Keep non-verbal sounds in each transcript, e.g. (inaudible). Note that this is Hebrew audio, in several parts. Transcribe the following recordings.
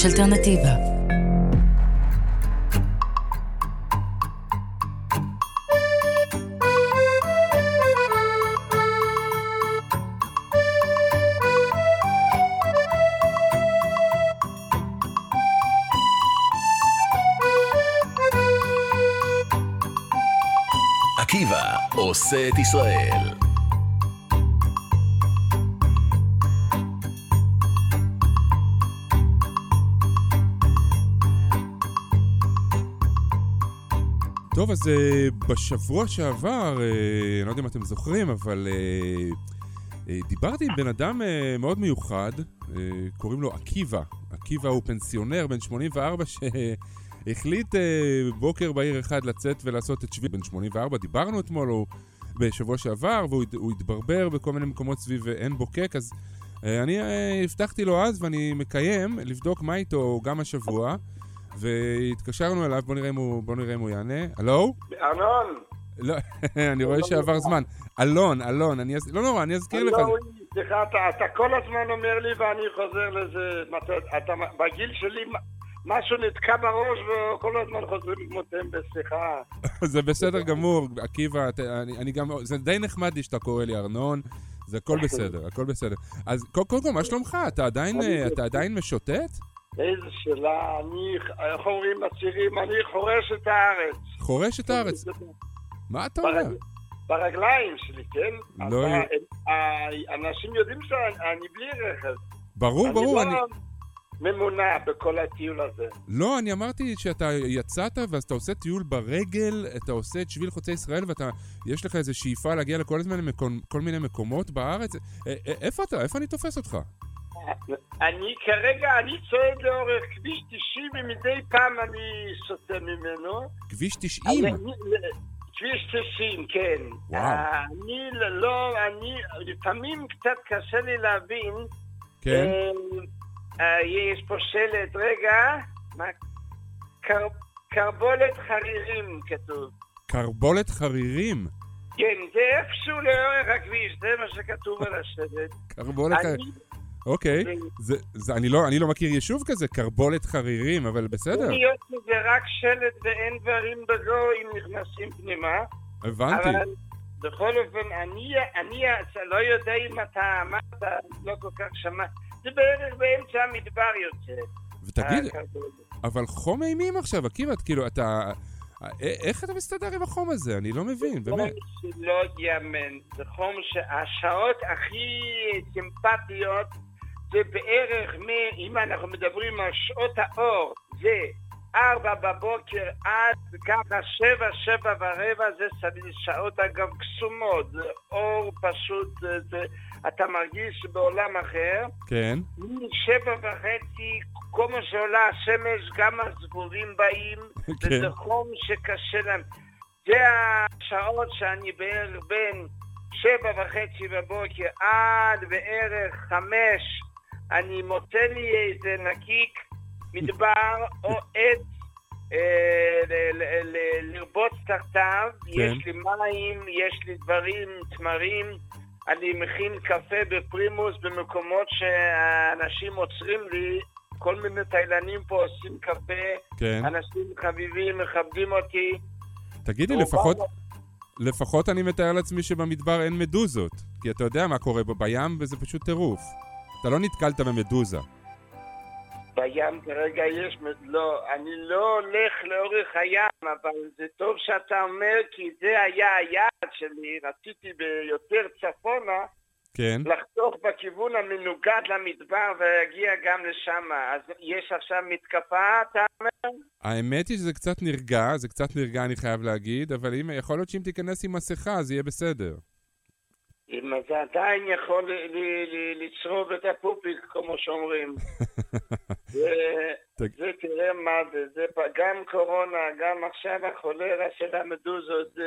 יש אלטרנטיבה. עקיבא עושה את ישראל. טוב, אז uh, בשבוע שעבר, uh, אני לא יודע אם אתם זוכרים, אבל uh, דיברתי עם בן אדם מאוד מיוחד, קוראים לו עקיבא. עקיבא הוא פנסיונר בן 84 שהחליט בוקר בהיר אחד לצאת ולעשות את שביל בן 84. דיברנו אתמול, הוא בשבוע שעבר, והוא התברבר בכל מיני מקומות סביב עין בוקק, אז אני הבטחתי לו אז, ואני מקיים, לבדוק מה איתו גם השבוע. והתקשרנו אליו, בוא נראה אם הוא, בוא נראה אם הוא יענה. הלו? ארנון. לא, (laughs) אני רואה שעבר זמן. אלון, אלון, אני לא נורא, אני אזכיר לך. סליחה, אתה, אתה כל הזמן אומר לי ואני חוזר לזה, אתה, אתה, בגיל שלי משהו נתקע בראש וכל הזמן חוזרים כמו טמבל, סליחה. (laughs) זה בסדר גמור, עקיבא, אני, אני גם, זה די נחמד לי שאתה קורא לי ארנון. זה הכל בסדר, הכל בסדר. אז קודם כל, מה שלומך? אתה עדיין, אתה עדיין משוטט? איזה שאלה, אני, איך אומרים לצעירים, אני חורש את הארץ. חורש את הארץ? מה אתה אומר? ברגליים שלי, כן? לא... אנשים יודעים שאני בלי רכב. ברור, ברור. אני לא ממונה בכל הטיול הזה. לא, אני אמרתי שאתה יצאת ואז אתה עושה טיול ברגל, אתה עושה את שביל חוצה ישראל ואתה, יש לך איזו שאיפה להגיע לכל כל מיני מקומות בארץ. איפה אתה? איפה אני תופס אותך? אני כרגע, אני צועד לאורך כביש 90 ומדי פעם אני סוטה ממנו. כביש 90? כביש 90, כן. וואו. אני לא, אני, לפעמים קצת קשה לי להבין. כן. יש פה שלט, רגע, מה? קרבולת חרירים כתוב. קרבולת חרירים? כן, זה איפשהו לאורך הכביש, זה מה שכתוב על השלט. קרבולת חרירים. אוקיי, זה, זה, אני, לא, אני לא מכיר יישוב כזה, קרבולת חרירים, אבל בסדר. להיות שזה רק שלט ואין דברים בזו אם נכנסים פנימה. הבנתי. אבל בכל אופן, אני, אני לא יודע אם אתה אמרת, לא כל כך שמע, זה בערך באמצע המדבר יוצא. ותגיד, אבל חום אימים עכשיו, עקיבא, כאילו, אתה... איך אתה מסתדר עם החום הזה? אני לא מבין, באמת. חום שלא ייאמן. זה חום שהשעות הכי סימפטיות זה בערך, מ, אם אנחנו מדברים על שעות האור, זה ארבע בבוקר עד ככה שבע, שבע ורבע, זה שעות אגב קסומות, זה אור פשוט, זה, זה, אתה מרגיש בעולם אחר. כן. משבע וחצי, כל מה שעולה השמש, גם הזבובים באים, (laughs) כן. וזה חום שקשה להם. זה השעות שאני בערך בין שבע וחצי בבוקר עד בערך חמש אני מוצא לי איזה נקיק, מדבר (laughs) או עץ אה, לרבוץ תחתיו, כן. יש לי מים, יש לי דברים, תמרים, אני מכין קפה בפרימוס במקומות שאנשים עוצרים לי, כל מיני תאילנים פה עושים קפה, כן. אנשים חביבים, מכבדים אותי. תגידי, לפחות, לפחות אני מתאר לעצמי שבמדבר אין מדוזות, כי אתה יודע מה קורה בים וזה פשוט טירוף. אתה לא נתקלת במדוזה. בים כרגע יש, לא, אני לא הולך לאורך הים, אבל זה טוב שאתה אומר, כי זה היה היעד שלי, רציתי ביותר צפונה, כן. לחתוך בכיוון המנוגד למדבר ולהגיע גם לשם. אז יש עכשיו מתקפה, אתה אומר? האמת היא שזה קצת נרגע, זה קצת נרגע אני חייב להגיד, אבל אם, יכול להיות שאם תיכנס עם מסכה אז יהיה בסדר. אם זה עדיין יכול לצרוב את הפופיק, כמו שאומרים. (laughs) זה תראה מה זה, זה גם קורונה, גם עכשיו החולרה של המדוזות,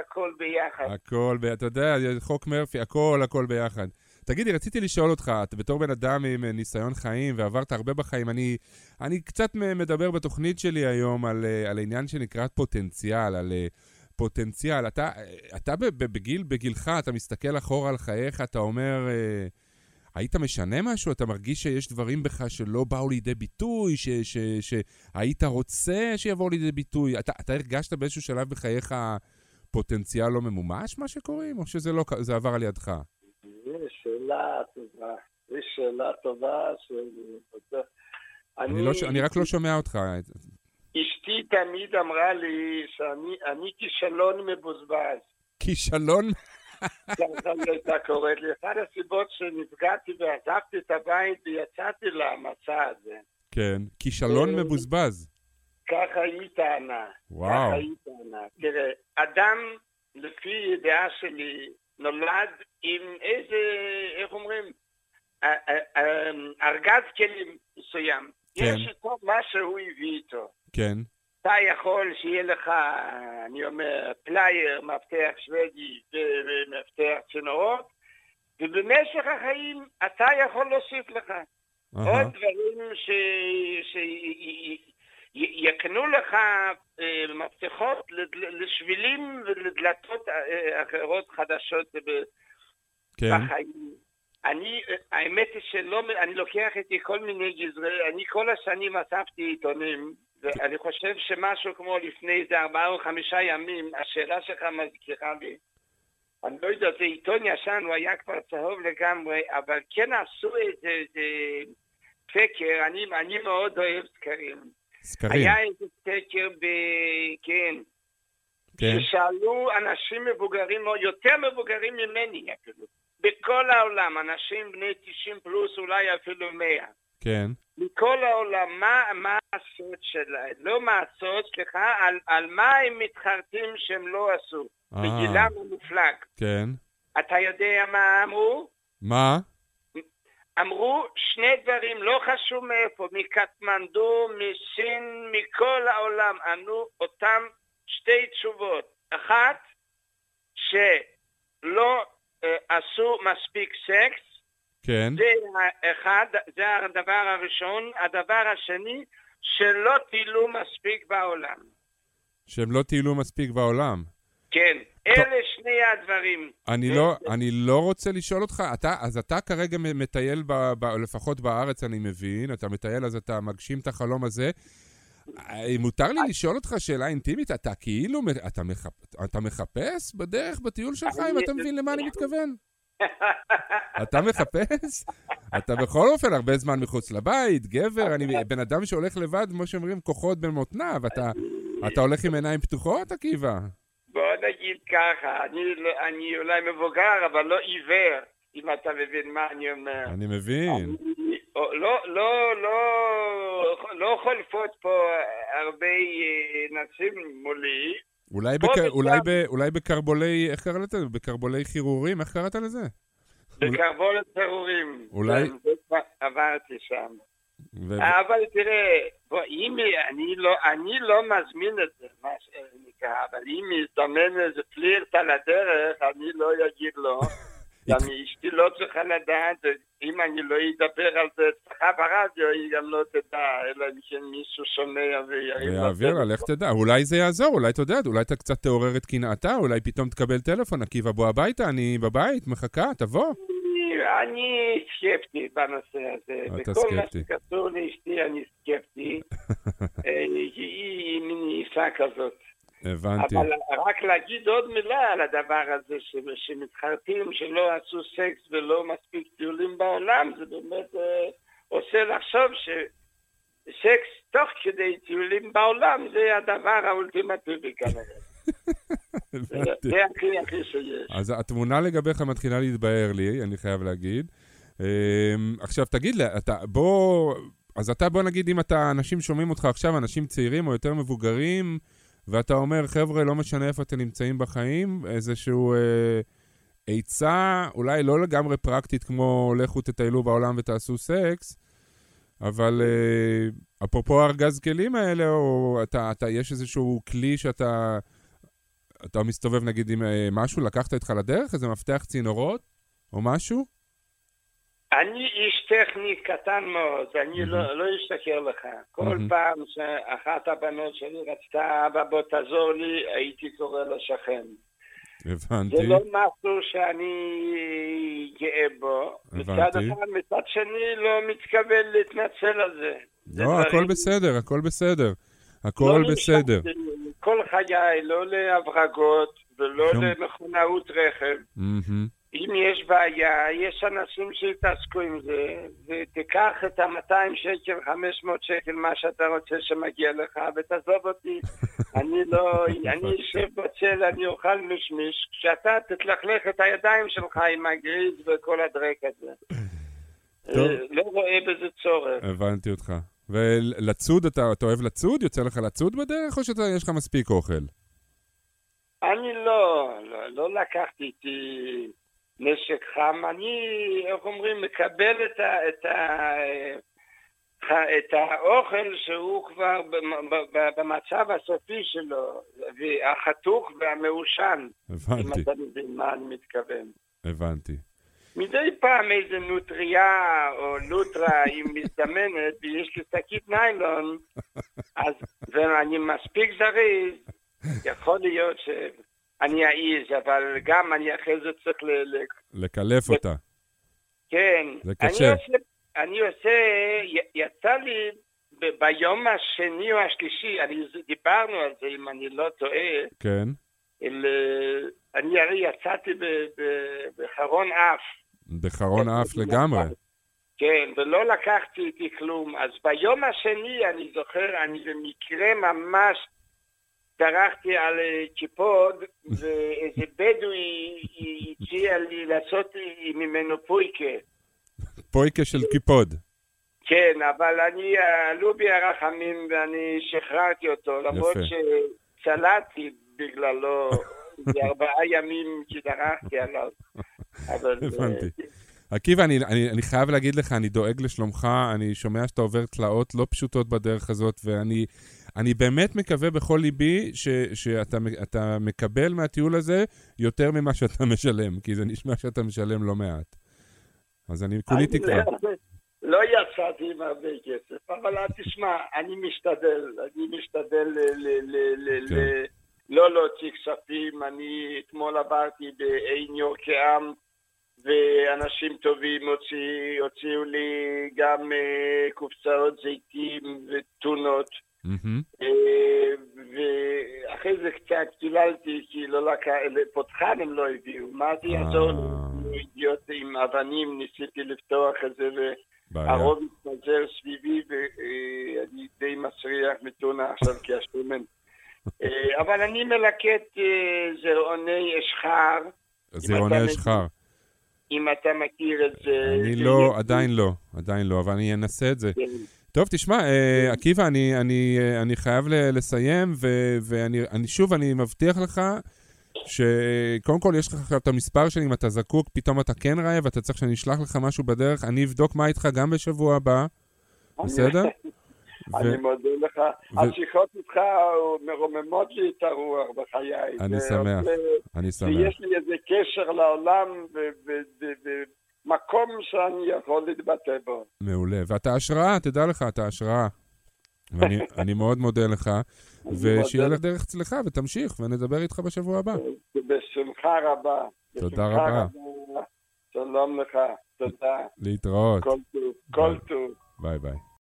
הכל ביחד. הכל, אתה יודע, חוק מרפי, הכל, הכל ביחד. תגידי, רציתי לשאול אותך, אתה בתור בן אדם עם ניסיון חיים ועברת הרבה בחיים, אני, אני קצת מדבר בתוכנית שלי היום על, על העניין שנקרא פוטנציאל, על פוטנציאל. אתה, אתה בגיל, בגילך, אתה מסתכל אחורה על חייך, אתה אומר, היית משנה משהו? אתה מרגיש שיש דברים בך שלא באו לידי ביטוי, ש, ש, שהיית רוצה שיבואו לידי ביטוי? אתה, אתה הרגשת באיזשהו שלב בחייך פוטנציאל לא ממומש, מה שקוראים, או שזה לא, זה עבר על ידך? זו שאלה טובה. זו שאלה טובה. ש... אני, אני, לא, אני רק לא שומע אותך. אשתי תמיד אמרה לי שאני כישלון מבוזבז. כישלון? ככה היא הייתה קוראת לי. אחת הסיבות שנפגעתי ועזבתי את הבית ויצאתי למסע הזה. כן, כישלון אה, מבוזבז. ככה היא טענה. וואו. ככה היא טענה. תראה, אדם, לפי ידיעה שלי, נולד עם איזה, איך אומרים, ארגז כלים מסוים. כן. יש איתו מה שהוא הביא איתו. כן. אתה יכול שיהיה לך, אני אומר, פלייר, מפתח שוודי ומפתח צינורות, ובמשך החיים אתה יכול להוסיף לך. אה-הא. עוד דברים ש... שיקנו לך אה, מפתחות לשבילים ולדלתות אה, אחרות חדשות כן. בחיים. אני, האמת היא שלא, אני לוקח איתי כל מיני גזרי, אני כל השנים אספתי עיתונים, ואני חושב שמשהו כמו לפני איזה ארבעה או חמישה ימים, השאלה שלך מזכירה לי. אני לא יודע, זה עיתון ישן, הוא היה כבר צהוב לגמרי, אבל כן עשו איזה סקר, אני, אני מאוד אוהב סקרים. סקרים. היה איזה סקר ב... כן. כן. ששאלו אנשים מבוגרים, או יותר מבוגרים ממני אפילו, בכל העולם, אנשים בני 90 פלוס, אולי אפילו 100. כן. מכל העולם, מה, מה הסוד שלהם? לא מה הסוד, סליחה, על, על מה הם מתחרטים שהם לא עשו. אה. בגילם המופלג. כן. אתה יודע מה אמרו? מה? אמרו שני דברים, לא חשוב מאיפה, מקטמנדו, מסין, מכל העולם, ענו אותם שתי תשובות. אחת, שלא אה, עשו מספיק סקס, כן. זה אחד, זה הדבר הראשון. הדבר השני, שלא טיילו מספיק בעולם. שהם לא טיילו מספיק בעולם? כן, טוב. אלה שני הדברים. אני לא, אני לא רוצה לשאול אותך, אתה, אז אתה כרגע מטייל, ב, ב, לפחות בארץ אני מבין, אתה מטייל אז אתה מגשים את החלום הזה. אה, מותר לי לשאול אותך שאלה אינטימית, אתה כאילו, אתה, מחפ, אתה מחפש בדרך, בטיול שלך, אם אתה מבין למה אני מתכוון? אתה מחפש? אתה בכל אופן הרבה זמן מחוץ לבית, גבר, אני בן אדם שהולך לבד, כמו שאומרים, כוחות בין מותניו. אתה, אתה הולך עם עיניים פתוחות, עקיבא? בוא נגיד ככה, אני, לא, אני אולי מבוגר, אבל לא עיוור, אם אתה מבין מה אני אומר. אני מבין. אני, לא, לא, לא, לא חולפות פה הרבה אה, נשים מולי, אולי, בק... אולי, ב... אולי בקרבולי, איך קראת לזה? בקרבולי חירורים? איך קראת לזה? בקרבולי חירורים. אולי... כן, עברתי שם. ו... אבל תראה, בוא, אם אני לא, אני לא מזמין את זה, מה שנקרא, אבל אם יזדמן איזה פלירט על הדרך, אני לא אגיד לו. גם אשתי לא צריכה לדעת, אם אני לא אדבר על זה אצלך ברדיו, היא גם לא תדע, אלא אם כן מישהו שומע ויעביר. ויעביר לה, לך תדע. אולי זה יעזור, אולי אתה יודע, אולי אתה קצת תעורר את קנאתה, אולי פתאום תקבל טלפון, עקיבא, בוא הביתה, אני בבית, מחכה, תבוא. אני סקפטי בנושא הזה. אתה סקפטי. בכל מה שקשור לאשתי אני סקפטי. (laughs) אה, היא מין אישה כזאת. הבנתי. אבל רק להגיד עוד מילה על הדבר הזה, ש... שמתחרטים שלא עשו סקס ולא מספיק טיולים בעולם, זה באמת אה, עושה לחשוב שסקס תוך כדי טיולים בעולם זה הדבר האולטימטיבי כנראה. (laughs) זה הכי הכי שיש. אז התמונה לגביך מתחילה להתבהר לי, אני חייב להגיד. אמ, עכשיו תגיד לי, אתה, בוא, אז אתה בוא נגיד אם אתה, אנשים שומעים אותך עכשיו, אנשים צעירים או יותר מבוגרים, ואתה אומר, חבר'ה, לא משנה איפה אתם נמצאים בחיים, איזשהו אה, עצה, אולי לא לגמרי פרקטית כמו לכו תטיילו בעולם ותעשו סקס, אבל אה, אפרופו ארגז כלים האלה, או אתה, אתה, יש איזשהו כלי שאתה אתה מסתובב נגיד עם אה, משהו, לקחת איתך לדרך, איזה מפתח צינורות, או משהו? אני איש טכני קטן מאוד, אני לא, לא אשתכר לך. כל פעם שאחת הבנות שלי רצתה, אבא בוא תעזור לי, הייתי קורא לשכן. זה הבנתי. לא משהו שאני גאה בו. מצד הבנתי. אחד, מצד שני לא מתכוון להתנצל על זה. זה לא, הכל דברים- בסדר, הכל בסדר. הכל לא בסדר. כל חיי, לא להברגות ולא שום- למכונאות רכב. מהמם. אם יש בעיה, יש אנשים שיתעסקו עם זה, ותיקח את ה-200 שקל, 500 שקל, מה שאתה רוצה שמגיע לך, ותעזוב אותי. (laughs) אני לא, אני אשב בצל, אני אוכל משמיש, כשאתה תתלכלך את הידיים שלך עם הגריז וכל הדרק הזה. אה, לא רואה בזה צורך. הבנתי אותך. ולצוד, אתה, אתה אוהב לצוד? יוצא לך לצוד בדרך, או שיש לך מספיק אוכל? אני לא, לא, לא לקחתי איתי נשק חם, אני, איך אומרים, מקבל את, ה, את, ה, את האוכל שהוא כבר במצב הסופי שלו, החתוך והמעושן, אם הבנתי, אתה מבין מה אני מתכוון. הבנתי. מדי פעם איזה נוטריה או לוטרה (laughs) היא מזדמנת ויש לי שקית ניילון, אז, ואני מספיק זריז, יכול להיות שאני אעז, אבל גם אני אחרי זה צריך ל... ל לקלף אותה. כן. זה אני קשה. עושה, אני עושה, י- יצא לי ב- ביום השני או השלישי, אני, דיברנו על זה אם אני לא טועה, כן, אל, אני הרי יצאתי ב- ב- בחרון אף. בחרון אף לגמרי. כן, ולא לקחתי איתי כלום. אז ביום השני, אני זוכר, אני במקרה ממש דרכתי על אה, קיפוד, ואיזה בדואי הציע לי לעשות ממנו פויקה. פויקה של קיפוד. כן, אבל אני, עלו בי הרחמים ואני שחררתי אותו, למרות. שצלעתי בגללו, (laughs) בארבעה ימים שדרכתי עליו. אה, הבנתי. עקיבא, אני, אני, אני חייב להגיד לך, אני דואג לשלומך, אני שומע שאתה עובר תלאות לא פשוטות בדרך הזאת, ואני אני באמת מקווה בכל ליבי ש, שאתה אתה מקבל מהטיול הזה יותר ממה שאתה משלם, כי זה נשמע שאתה משלם לא מעט. אז אני כולי תקווה. לא- לא יצאתי עם הרבה כסף, אבל תשמע, אני משתדל, אני משתדל ל- ל- ל- ל- כן. ל- לא להוציא כספים. אני אתמול עברתי בעין יורקעם, ואנשים טובים הוציא- הוציאו לי גם אה, קופסאות זיתים וטונות. מהמם. אה, ואחרי זה קצת קיללתי, כי לא לקח, פותחן הם לא הביאו, מה זה יעזור? אה. הגיעות עם אבנים, ניסיתי לפתוח את זה. והרוב התפזר סביבי, ואני די מסריח מטונה עכשיו כשמן. (laughs) אה, אבל אני מלקט אה, זרעוני אשחר, אתה אשחר. אם אתה מכיר את זה. אני לא, עדיין לא, עדיין לא, אבל אני אנסה את זה. כן. טוב, תשמע, אה, עקיבא, אני, אני, אה, אני חייב לסיים, ו- ואני אני, שוב, אני מבטיח לך שקודם כל יש לך עכשיו את המספר שלי, אם אתה זקוק, פתאום אתה כן רעב, אתה צריך שאני אשלח לך משהו בדרך, אני אבדוק מה איתך גם בשבוע הבא, בסדר? אני ו- מודה לך. ו- השיחות איתך מרוממות לי את הרוח בחיי. אני שמח. עושה- אני שמח. ויש לי איזה קשר לעולם ומקום שאני יכול להתבטא בו. מעולה. ואתה השראה, תדע לך, אתה השראה. ואני (laughs) אני מאוד מודה לך, אני ושיהיה לך דרך צלחה, ותמשיך, ונדבר איתך בשבוע הבא. בשמחה רבה. תודה רבה. שלום לך, תודה. להתראות. כל טוב. ביי ביי.